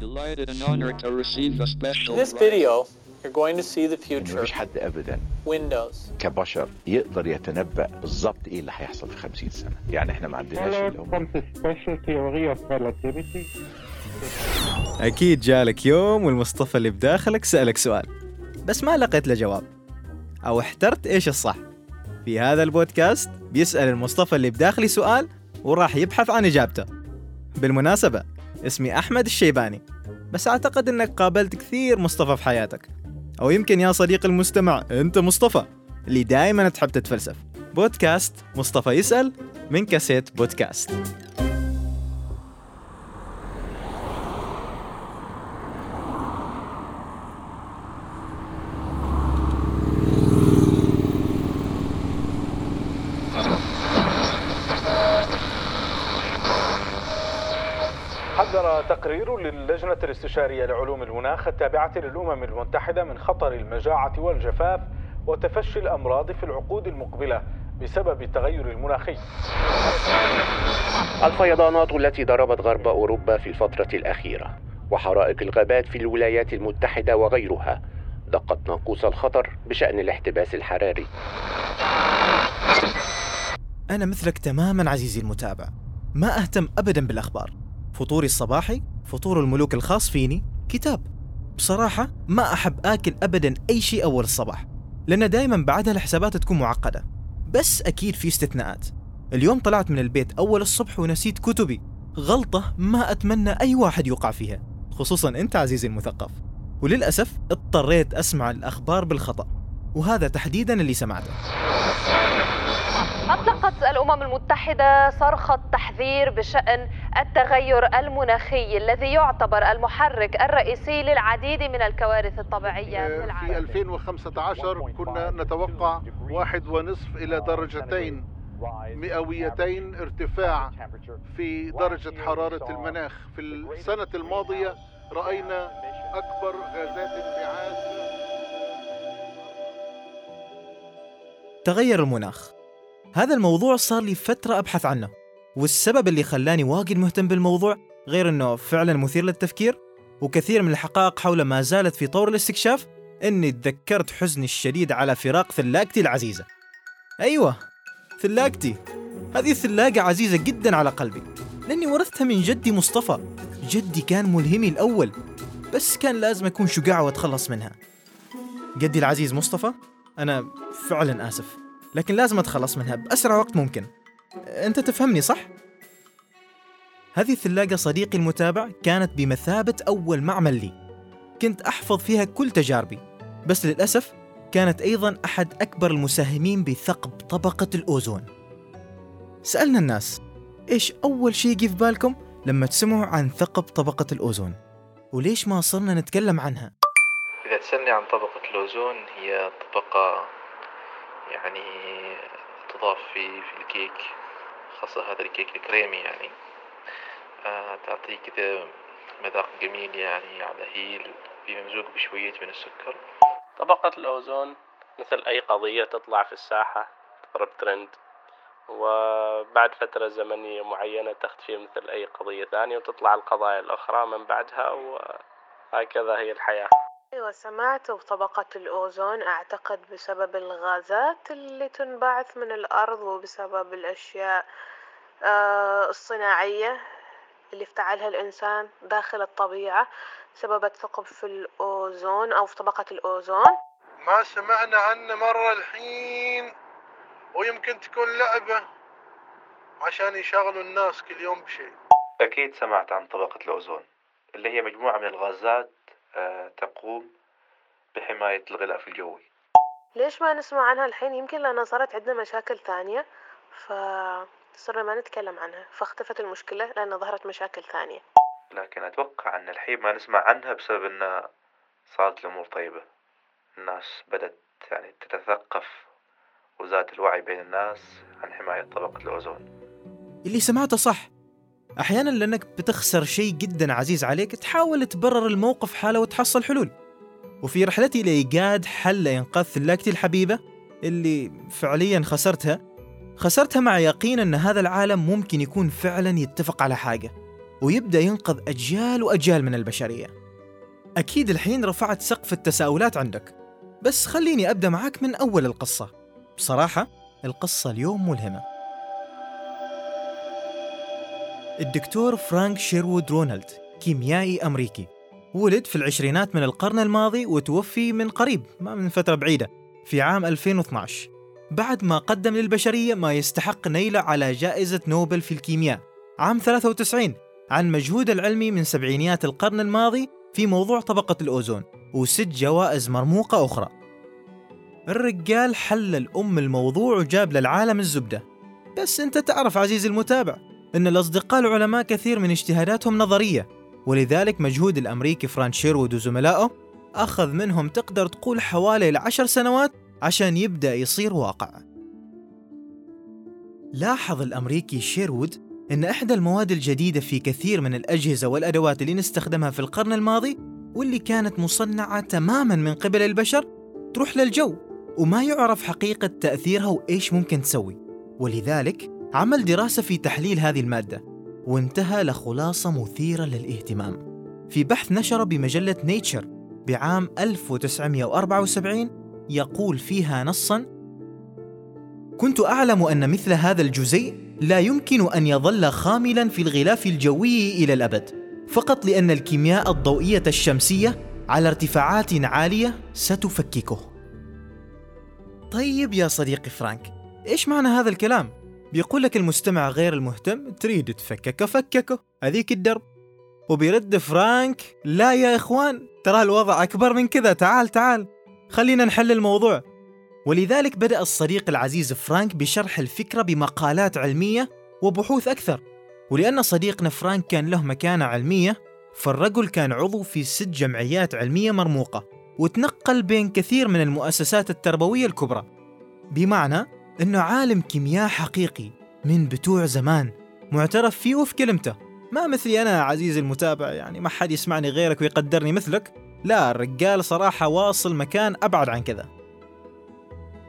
Delighted and honored to receive a special In this video, you're going to see the future مفيش حد ابدا. windows. كبشر يقدر يتنبأ بالظبط إيه اللي هيحصل في 50 سنة. يعني إحنا ما عندناش اللي هم. أكيد جالك يوم والمصطفى اللي بداخلك سألك سؤال بس ما لقيت له جواب. أو احترت إيش الصح. في هذا البودكاست بيسأل المصطفى اللي بداخلي سؤال وراح يبحث عن إجابته. بالمناسبة اسمي أحمد الشيباني. بس أعتقد أنك قابلت كثير مصطفى في حياتك. أو يمكن يا صديقي المستمع أنت مصطفى اللي دائما تحب تتفلسف. بودكاست مصطفى يسأل من كاسيت بودكاست. حذر تقرير للجنة الاستشارية لعلوم المناخ التابعة للأمم المتحدة من خطر المجاعة والجفاف وتفشي الأمراض في العقود المقبلة بسبب التغير المناخي. الفيضانات التي ضربت غرب أوروبا في الفترة الأخيرة وحرائق الغابات في الولايات المتحدة وغيرها دقت ناقوس الخطر بشأن الاحتباس الحراري. أنا مثلك تماما عزيزي المتابع. ما أهتم أبدا بالأخبار. فطوري الصباحي فطور الملوك الخاص فيني كتاب. بصراحة ما أحب آكل أبدا أي شيء أول الصباح لأن دائما بعدها الحسابات تكون معقدة. بس أكيد في استثناءات. اليوم طلعت من البيت أول الصبح ونسيت كتبي. غلطة ما أتمنى أي واحد يوقع فيها خصوصا أنت عزيزي المثقف. وللأسف اضطريت أسمع الأخبار بالخطأ وهذا تحديدا اللي سمعته. أطلقت الأمم المتحدة صرخة تحذير بشأن التغير المناخي الذي يعتبر المحرك الرئيسي للعديد من الكوارث الطبيعية في في العالم. 2015 كنا نتوقع واحد ونصف إلى درجتين مئويتين ارتفاع في درجة حرارة المناخ. في السنة الماضية رأينا أكبر غازات انبعاث. تغير المناخ. هذا الموضوع صار لي فترة أبحث عنه والسبب اللي خلاني واجد مهتم بالموضوع غير أنه فعلا مثير للتفكير وكثير من الحقائق حوله ما زالت في طور الاستكشاف أني تذكرت حزني الشديد على فراق ثلاجتي العزيزة. أيوة ثلاجتي. هذه الثلاجة عزيزة جدا على قلبي لأني ورثتها من جدي مصطفى. جدي كان ملهمي الأول بس كان لازم أكون شجاع وأتخلص منها. جدي العزيز مصطفى أنا فعلا آسف. لكن لازم أتخلص منها بأسرع وقت ممكن. أنت تفهمني صح؟ هذه الثلاجة صديقي المتابع كانت بمثابة أول معمل لي. كنت أحفظ فيها كل تجاربي بس للأسف كانت أيضا أحد أكبر المساهمين بثقب طبقة الأوزون. سألنا الناس إيش أول شيء يجي في بالكم لما تسمعوا عن ثقب طبقة الأوزون؟ وليش ما صرنا نتكلم عنها؟ إذا تسألني عن طبقة الأوزون هي طبقة يعني تضاف في في الكيك خاصة هذا الكيك الكريمي يعني. آه تعطيه كذا مذاق جميل يعني على هيل بممزوج بشوية من السكر. طبقة الأوزون مثل أي قضية تطلع في الساحة تضرب ترند. وبعد فترة زمنية معينة تختفي مثل أي قضية ثانية وتطلع القضايا الأخرى من بعدها وهكذا هي الحياة. أيوة سمعت بطبقة الأوزون أعتقد بسبب الغازات اللي تنبعث من الأرض وبسبب الأشياء آه الصناعية اللي افتعلها الإنسان داخل الطبيعة سببت ثقب في الأوزون أو في طبقة الأوزون. ما سمعنا عنه مرة الحين ويمكن تكون لعبة عشان يشغلوا الناس كل يوم بشيء. أكيد سمعت عن طبقة الأوزون اللي هي مجموعة من الغازات تقوم بحماية الغلاف الجوي. ليش ما نسمع عنها الحين؟ يمكن لأن صارت عندنا مشاكل ثانية فصرنا ما نتكلم عنها فاختفت المشكلة لأن ظهرت مشاكل ثانية. لكن أتوقع أن الحين ما نسمع عنها بسبب أن صارت الأمور طيبة. الناس بدأت يعني تتثقف وزاد الوعي بين الناس عن حماية طبقة الأوزون. اللي سمعته صح. أحيانا لأنك بتخسر شيء جدا عزيز عليك تحاول تبرر الموقف حاله وتحصل حلول. وفي رحلتي لإيجاد حل لإنقاذ ثلاجتي الحبيبة اللي فعليا خسرتها خسرتها مع يقين أن هذا العالم ممكن يكون فعلا يتفق على حاجة ويبدأ ينقذ أجيال وأجيال من البشرية. أكيد الحين رفعت سقف التساؤلات عندك بس خليني أبدأ معاك من أول القصة. بصراحة القصة اليوم ملهمة. الدكتور فرانك شيروود رونالد كيميائي أمريكي. ولد في العشرينات من القرن الماضي وتوفي من قريب ما من فترة بعيدة في عام 2012 بعد ما قدم للبشرية ما يستحق نيله على جائزة نوبل في الكيمياء. عام 93 عن مجهود العلمي من سبعينيات القرن الماضي في موضوع طبقة الأوزون وست جوائز مرموقة أخرى. الرجال حل الأم الموضوع وجاب للعالم الزبدة. بس أنت تعرف عزيزي المتابع أن الأصدقاء العلماء كثير من اجتهاداتهم نظرية ولذلك مجهود الأمريكي فران شيرود وزملائه أخذ منهم تقدر تقول حوالي العشر سنوات عشان يبدأ يصير واقع. لاحظ الأمريكي شيرود أن إحدى المواد الجديدة في كثير من الأجهزة والأدوات اللي نستخدمها في القرن الماضي واللي كانت مصنعة تماما من قبل البشر تروح للجو وما يعرف حقيقة تأثيرها وإيش ممكن تسوي. ولذلك عمل دراسة في تحليل هذه المادة وانتهى لخلاصة مثيرة للاهتمام في بحث نشر بمجلة Nature بعام 1974 يقول فيها نصا كنت أعلم أن مثل هذا الجزيء لا يمكن أن يظل خاملا في الغلاف الجوي إلى الأبد فقط لأن الكيمياء الضوئية الشمسية على ارتفاعات عالية ستفككه طيب يا صديقي فرانك إيش معنى هذا الكلام؟ بيقول لك المستمع غير المهتم تريد تفككه فككه هذيك الدرب. وبيرد فرانك لا يا إخوان ترى الوضع أكبر من كذا تعال تعال خلينا نحل الموضوع. ولذلك بدأ الصديق العزيز فرانك بشرح الفكرة بمقالات علمية وبحوث أكثر. ولأن صديقنا فرانك كان له مكانة علمية فالرجل كان عضو في ست جمعيات علمية مرموقة وتنقل بين كثير من المؤسسات التربوية الكبرى. بمعنى أنه عالم كيمياء حقيقي من بتوع زمان معترف فيه وفي كلمته. ما مثلي أنا عزيزي المتابع يعني ما حد يسمعني غيرك ويقدرني مثلك. لا الرجال صراحة واصل مكان أبعد عن كذا.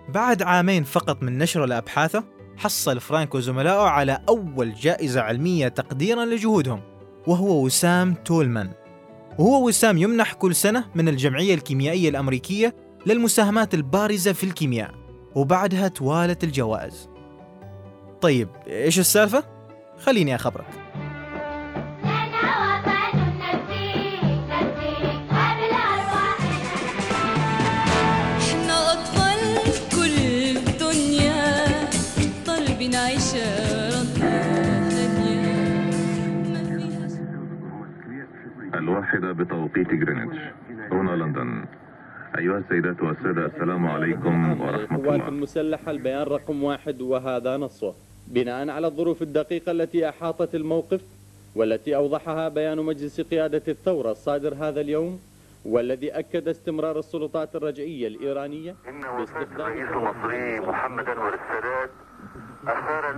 بعد عامين فقط من نشر لأبحاثه حصل فرانك وزملائه على أول جائزة علمية تقديرا لجهودهم وهو وسام تولمان. وهو وسام يمنح كل سنة من الجمعية الكيميائية الأمريكية للمساهمات البارزة في الكيمياء. وبعدها توالت الجوائز. طيب إيش السالفة؟ خليني أخبرك. إحنا أطفال كل الدنيا. طالبين عيشة هادية الواحدة بتوقيت جرينتش هنا لندن. أيها السيدات والسادة السلام عليكم ورحمة القوات الله المسلحة البيان رقم واحد وهذا نصه. بناء على الظروف الدقيقة التي أحاطت الموقف والتي أوضحها بيان مجلس قيادة الثورة الصادر هذا اليوم والذي أكد استمرار السلطات الرجعية الإيرانية باستخدام الرئيس المصري محمد أنور السادات أثار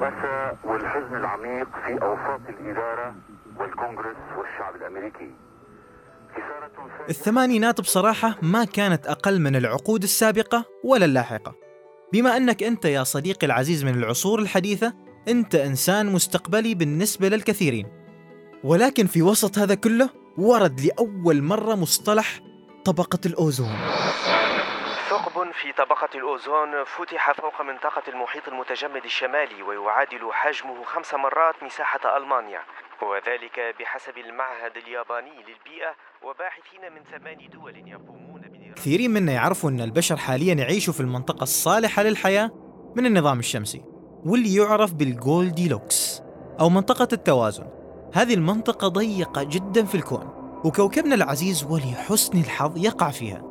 الاسى والحزن العميق في أوساط الإدارة والكونغرس والشعب الأمريكي. الثمانينات بصراحة ما كانت أقل من العقود السابقة ولا اللاحقة. بما أنك أنت يا صديقي العزيز من العصور الحديثة أنت إنسان مستقبلي بالنسبة للكثيرين. ولكن في وسط هذا كله ورد لأول مرة مصطلح طبقة الأوزون. ثقب في طبقة الأوزون فتح فوق منطقة المحيط المتجمد الشمالي ويعادل حجمه خمس مرات مساحة ألمانيا. وذلك بحسب المعهد الياباني للبيئة وباحثين من ثمان دول يقومون كثيرين منا يعرفوا أن البشر حاليا يعيشوا في المنطقة الصالحة للحياة من النظام الشمسي واللي يعرف بال Goldilocks أو منطقة التوازن. هذه المنطقة ضيقة جدا في الكون وكوكبنا العزيز ولحسن الحظ يقع فيها.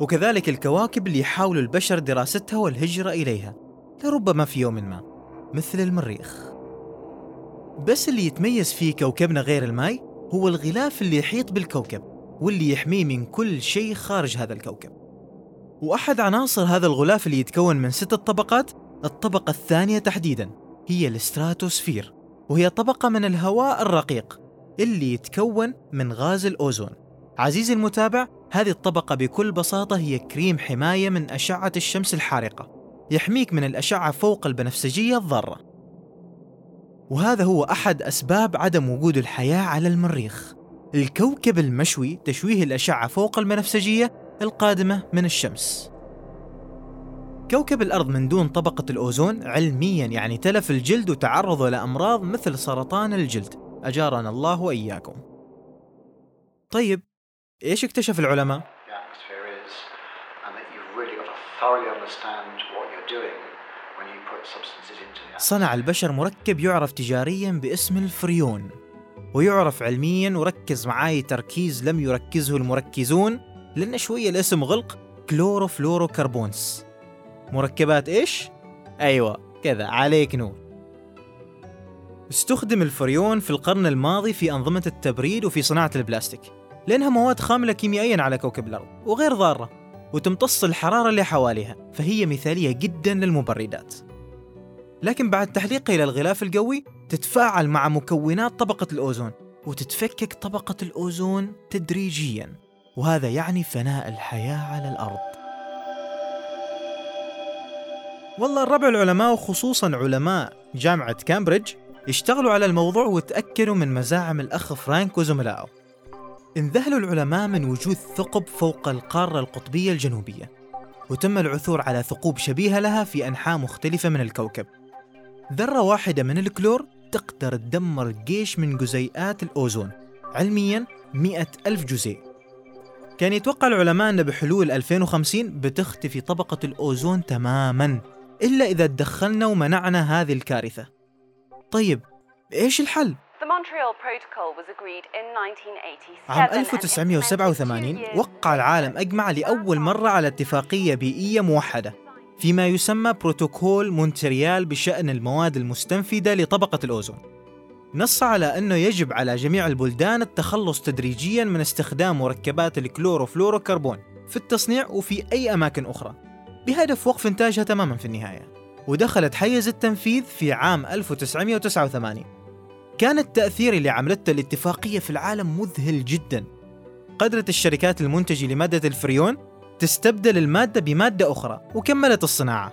وكذلك الكواكب اللي يحاول البشر دراستها والهجرة إليها لربما في يوم ما مثل المريخ. بس اللي يتميز فيه كوكبنا غير الماي هو الغلاف اللي يحيط بالكوكب واللي يحميه من كل شيء خارج هذا الكوكب. وأحد عناصر هذا الغلاف اللي يتكون من ستة طبقات الطبقة الثانية تحديدا هي الاستراتوسفير وهي طبقة من الهواء الرقيق اللي يتكون من غاز الأوزون. عزيزي المتابع هذه الطبقة بكل بساطة هي كريم حماية من أشعة الشمس الحارقة يحميك من الأشعة فوق البنفسجية الضارة. وهذا هو أحد أسباب عدم وجود الحياة على المريخ. الكوكب المشوي تشويه الأشعة فوق البنفسجية القادمة من الشمس. كوكب الأرض من دون طبقة الأوزون علميا يعني تلف الجلد وتعرضه لأمراض مثل سرطان الجلد. أجارنا الله وإياكم. طيب إيش اكتشف العلماء؟ صنع البشر مركب يعرف تجاريا باسم الفريون ويعرف علميا وركز معاي تركيز لم يركزه المركزون لأن شوية الاسم غلق chlorofluorocarbons. مركبات إيش؟ أيوة كذا عليك نور. استخدم الفريون في القرن الماضي في أنظمة التبريد وفي صناعة البلاستيك لأنها مواد خاملة كيميائيا على كوكب الأرض وغير ضارة. وتمتص الحرارة اللي حواليها فهي مثالية جدا للمبردات. لكن بعد تحليقها إلى الغلاف الجوي تتفاعل مع مكونات طبقة الأوزون وتتفكك طبقة الأوزون تدريجيا. وهذا يعني فناء الحياة على الأرض. والله الربع العلماء وخصوصا علماء جامعة كامبريدج اشتغلوا على الموضوع وتأكدوا من مزاعم الأخ فرانك وزملائه انذهلوا العلماء من وجود ثقب فوق القارة القطبية الجنوبية وتم العثور على ثقوب شبيهة لها في أنحاء مختلفة من الكوكب. ذرة واحدة من الكلور تقدر تدمر جيش من جزيئات الأوزون علميا مئة ألف جزيء. كان يتوقع العلماء أن بحلول 2050 بتختفي طبقة الأوزون تماما إلا إذا تدخلنا ومنعنا هذه الكارثة. طيب إيش الحل؟ The Montreal Protocol was agreed in 1987 عام 1987 وقع العالم أجمع لأول مرة على اتفاقية بيئية موحدة فيما يسمى بروتوكول مونتريال بشأن المواد المستنفدة لطبقة الأوزون. نص على أنه يجب على جميع البلدان التخلص تدريجيا من استخدام مركبات الكلوروفلوروكربون في التصنيع وفي أي أماكن أخرى. بهدف وقف إنتاجها تماما في النهاية ودخلت حيز التنفيذ في عام 1989 كان التأثير اللي عملته الاتفاقية في العالم مذهل جدا. قدرت الشركات المنتجة لمادة الفريون تستبدل المادة بمادة أخرى وكملت الصناعة.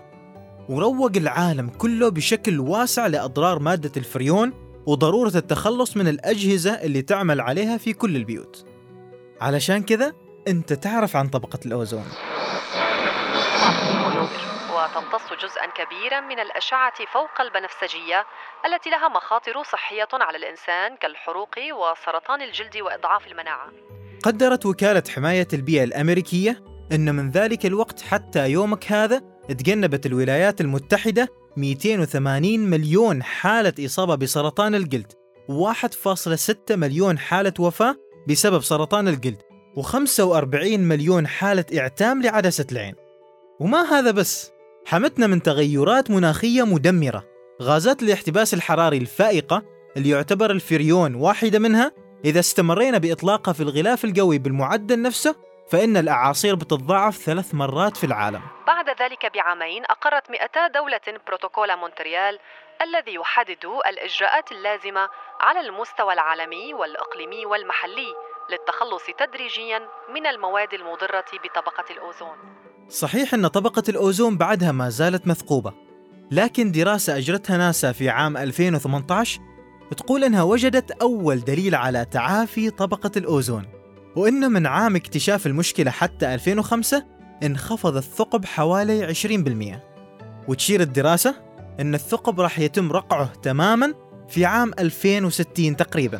وروج العالم كله بشكل واسع لأضرار مادة الفريون وضرورة التخلص من الأجهزة اللي تعمل عليها في كل البيوت. علشان كذا أنت تعرف عن طبقة الأوزون. وتمتص جزءا كبيرا من الأشعة فوق البنفسجية التي لها مخاطر صحية على الإنسان كالحروق وسرطان الجلد وإضعاف المناعة. قدرت وكالة حماية البيئة الأمريكية أن من ذلك الوقت حتى يومك هذا تجنبت الولايات المتحدة 280 مليون حالة إصابة بسرطان الجلد و1.6 مليون حالة وفاة بسبب سرطان الجلد و45 مليون حالة إعتام لعدسة العين. وما هذا بس؟ حمتنا من تغيرات مناخية مدمرة. غازات الاحتباس الحراري الفائقة اللي يعتبر الفريون واحدة منها. إذا استمرينا بإطلاقها في الغلاف الجوي بالمعدل نفسه فإن الأعاصير بتتضاعف ثلاث مرات في العالم. بعد ذلك بعامين أقرت 200 دولة بروتوكول مونتريال الذي يحدد الإجراءات اللازمة على المستوى العالمي والإقليمي والمحلي للتخلص تدريجيا من المواد المضرة بطبقة الأوزون. صحيح أن طبقة الأوزون بعدها ما زالت مثقوبة لكن دراسة أجرتها ناسا في عام 2018 تقول أنها وجدت أول دليل على تعافي طبقة الأوزون وإن من عام اكتشاف المشكلة حتى 2005 انخفض الثقب حوالي 20% وتشير الدراسة أن الثقب راح يتم رقعه تماما في عام 2060 تقريبا.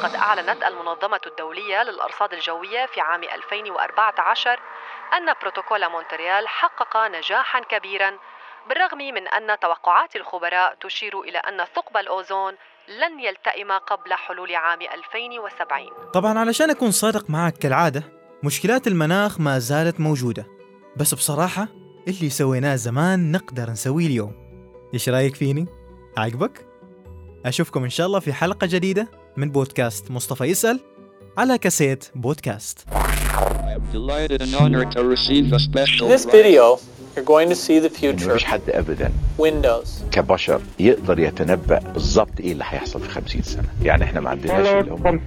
وقد أعلنت المنظمة الدولية للأرصاد الجوية في عام 2014 أن بروتوكول مونتريال حقق نجاحا كبيرا بالرغم من أن توقعات الخبراء تشير إلى أن ثقب الأوزون لن يلتئم قبل حلول عام 2070 طبعا علشان أكون صادق معك كالعادة مشكلات المناخ ما زالت موجودة بس بصراحة اللي سويناه زمان نقدر نسويه اليوم إيش رأيك فيني؟ عجبك؟ أشوفكم إن شاء الله في حلقة جديدة من بودكاست مصطفى يسأل على كاسيت بودكاست. Delighted and honored to receive a special In this video, you're going to see the future. مفيش حد ابدا. Windows. كبشر يقدر يتنبأ بالظبط إيه اللي هيحصل في 50 سنة. يعني إحنا ما عندناش اللي هم.